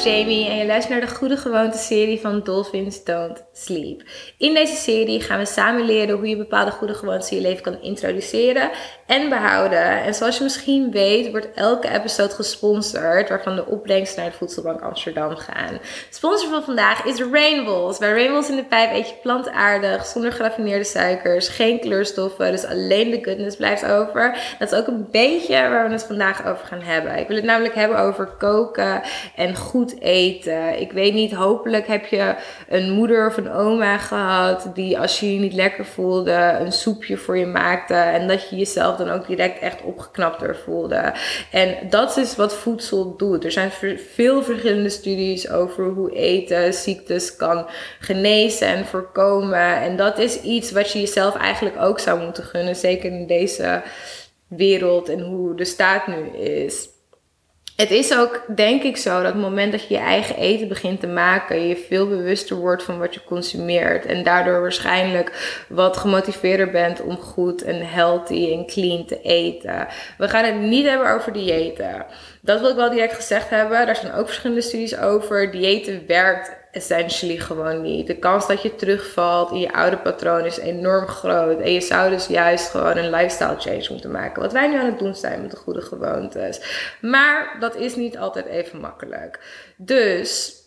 Jamie en je luistert naar de Goede Gewoonte serie van Dolphins Don't Sleep. In deze serie gaan we samen leren hoe je bepaalde goede gewoontes in je leven kan introduceren en behouden. En zoals je misschien weet, wordt elke episode gesponsord, waarvan de opbrengst naar de Voedselbank Amsterdam gaan. sponsor van vandaag is Rainbows. Bij Rainbows in de pijp eet je plantaardig, zonder geraffineerde suikers, geen kleurstoffen, dus alleen de goodness blijft over. Dat is ook een beetje waar we het vandaag over gaan hebben. Ik wil het namelijk hebben over koken en goed eten. Ik weet niet, hopelijk heb je een moeder of een oma gehad die als je je niet lekker voelde, een soepje voor je maakte en dat je jezelf dan ook direct echt opgeknapter voelde. En dat is wat voedsel doet. Er zijn veel verschillende studies over hoe eten ziektes kan genezen en voorkomen. En dat is iets wat je jezelf eigenlijk ook zou moeten gunnen, zeker in deze wereld en hoe de staat nu is het is ook, denk ik zo, dat het moment dat je je eigen eten begint te maken, je veel bewuster wordt van wat je consumeert. En daardoor waarschijnlijk wat gemotiveerder bent om goed en healthy en clean te eten. We gaan het niet hebben over diëten. Dat wil ik wel direct gezegd hebben. Daar zijn ook verschillende studies over. Diëten werkt essentially gewoon niet. De kans dat je terugvalt in je oude patroon is enorm groot. En je zou dus juist gewoon een lifestyle change moeten maken. Wat wij nu aan het doen zijn met de goede gewoontes. Maar dat is niet altijd even makkelijk. Dus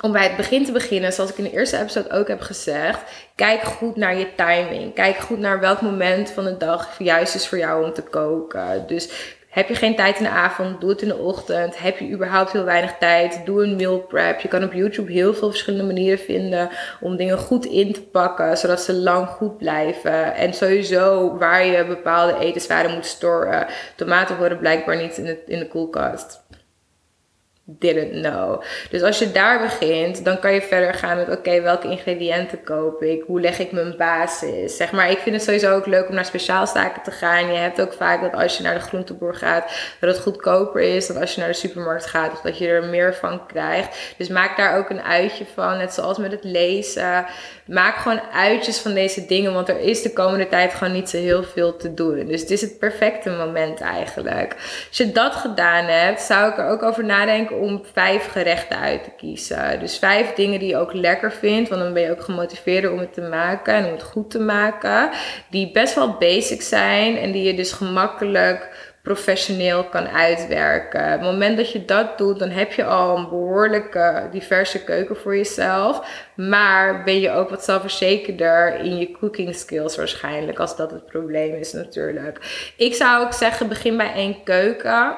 om bij het begin te beginnen, zoals ik in de eerste episode ook heb gezegd, kijk goed naar je timing. Kijk goed naar welk moment van de dag juist is voor jou om te koken. Dus heb je geen tijd in de avond, doe het in de ochtend. Heb je überhaupt heel weinig tijd, doe een meal prep. Je kan op YouTube heel veel verschillende manieren vinden om dingen goed in te pakken, zodat ze lang goed blijven. En sowieso waar je bepaalde etenswaren moet storen. Tomaten worden blijkbaar niet in de, in de koelkast didn't know. Dus als je daar begint, dan kan je verder gaan met: oké, welke ingrediënten koop ik? Hoe leg ik mijn basis? Zeg maar, ik vind het sowieso ook leuk om naar speciaalstaken te gaan. Je hebt ook vaak dat als je naar de groenteboer gaat, dat het goedkoper is dan als je naar de supermarkt gaat, of dat je er meer van krijgt. Dus maak daar ook een uitje van. Net zoals met het lezen. Maak gewoon uitjes van deze dingen, want er is de komende tijd gewoon niet zo heel veel te doen. Dus het is het perfecte moment eigenlijk. Als je dat gedaan hebt, zou ik er ook over nadenken om vijf gerechten uit te kiezen. Dus vijf dingen die je ook lekker vindt, want dan ben je ook gemotiveerd om het te maken en om het goed te maken. Die best wel basic zijn en die je dus gemakkelijk professioneel kan uitwerken. Op het moment dat je dat doet, dan heb je al een behoorlijke diverse keuken voor jezelf. Maar ben je ook wat zelfverzekerder in je cooking skills waarschijnlijk, als dat het probleem is natuurlijk. Ik zou ook zeggen, begin bij één keuken.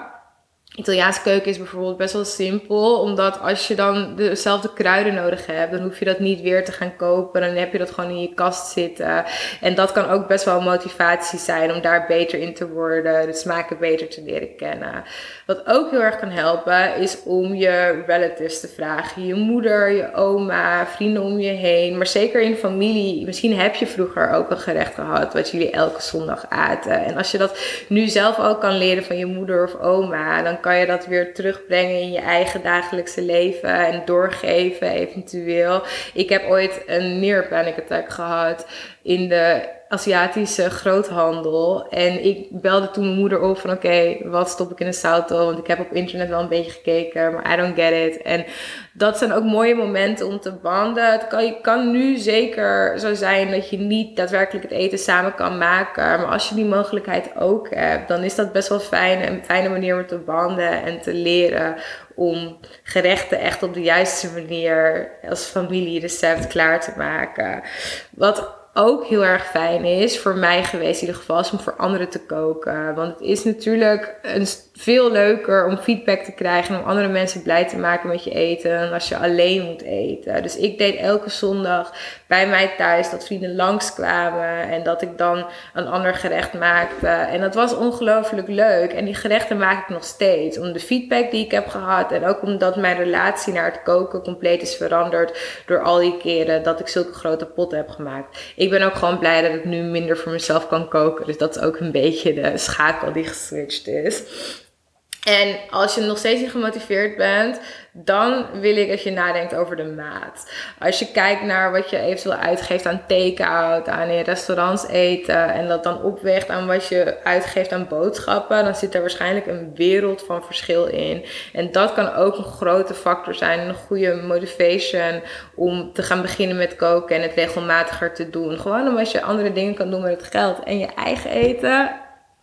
Italiaanse keuken is bijvoorbeeld best wel simpel, omdat als je dan dezelfde kruiden nodig hebt, dan hoef je dat niet weer te gaan kopen. Dan heb je dat gewoon in je kast zitten. En dat kan ook best wel motivatie zijn om daar beter in te worden, de smaken beter te leren kennen. Wat ook heel erg kan helpen, is om je relatives te vragen. Je moeder, je oma, vrienden om je heen, maar zeker in familie. Misschien heb je vroeger ook een gerecht gehad wat jullie elke zondag aten. En als je dat nu zelf ook kan leren van je moeder of oma, dan kan je dat weer terugbrengen in je eigen dagelijkse leven en doorgeven eventueel. Ik heb ooit een near panic attack gehad in de Aziatische groothandel. En ik belde toen mijn moeder op van oké, wat stop ik in een salto? Want ik heb op internet wel een beetje gekeken, maar I don't get it. En dat zijn ook mooie momenten om te banden. Het kan, kan nu zeker zo zijn dat je niet daadwerkelijk het eten samen kan maken. Maar als je die mogelijkheid ook hebt, dan is dat best wel fijn. Een fijne manier om te banden en te leren om gerechten echt op de juiste manier als familierecept klaar te maken. Wat ook heel erg fijn is, voor mij geweest in ieder geval, is om voor anderen te koken. Want het is natuurlijk een, veel leuker om feedback te krijgen en om andere mensen blij te maken met je eten dan als je alleen moet eten. Dus ik deed elke zondag bij mij thuis dat vrienden langskwamen en dat ik dan een ander gerecht maakte. En dat was ongelooflijk leuk. En die gerechten maak ik nog steeds. Om de feedback die ik heb gehad en ook omdat mijn relatie naar het koken compleet is veranderd door al die keren dat ik zulke grote potten heb gemaakt ik ben ook gewoon blij dat ik nu minder voor mezelf kan koken. Dus dat is ook een beetje de schakel die geswitcht is. En als je nog steeds niet gemotiveerd bent, dan wil ik dat je nadenkt over de maat. Als je kijkt naar wat je eventueel uitgeeft aan take-out, aan in restaurants eten en dat dan opweegt aan wat je uitgeeft aan boodschappen, dan zit er waarschijnlijk een wereld van verschil in. En dat kan ook een grote factor zijn, een goede motivation om te gaan beginnen met koken en het regelmatiger te doen. Gewoon omdat je andere dingen kan doen met het geld en je eigen eten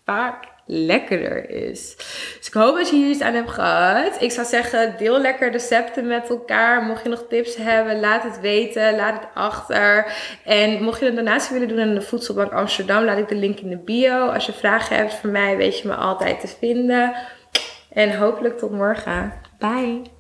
vaak lekkerder is. Dus ik hoop dat je hier iets aan hebt gehad. Ik zou zeggen, deel lekker recepten met elkaar. Mocht je nog tips hebben, laat het weten. Laat het achter. En mocht je een donatie willen doen aan de Voedselbank Amsterdam, laat ik de link in de bio. Als je vragen hebt voor mij, weet je me altijd te vinden. En hopelijk tot morgen. Bye.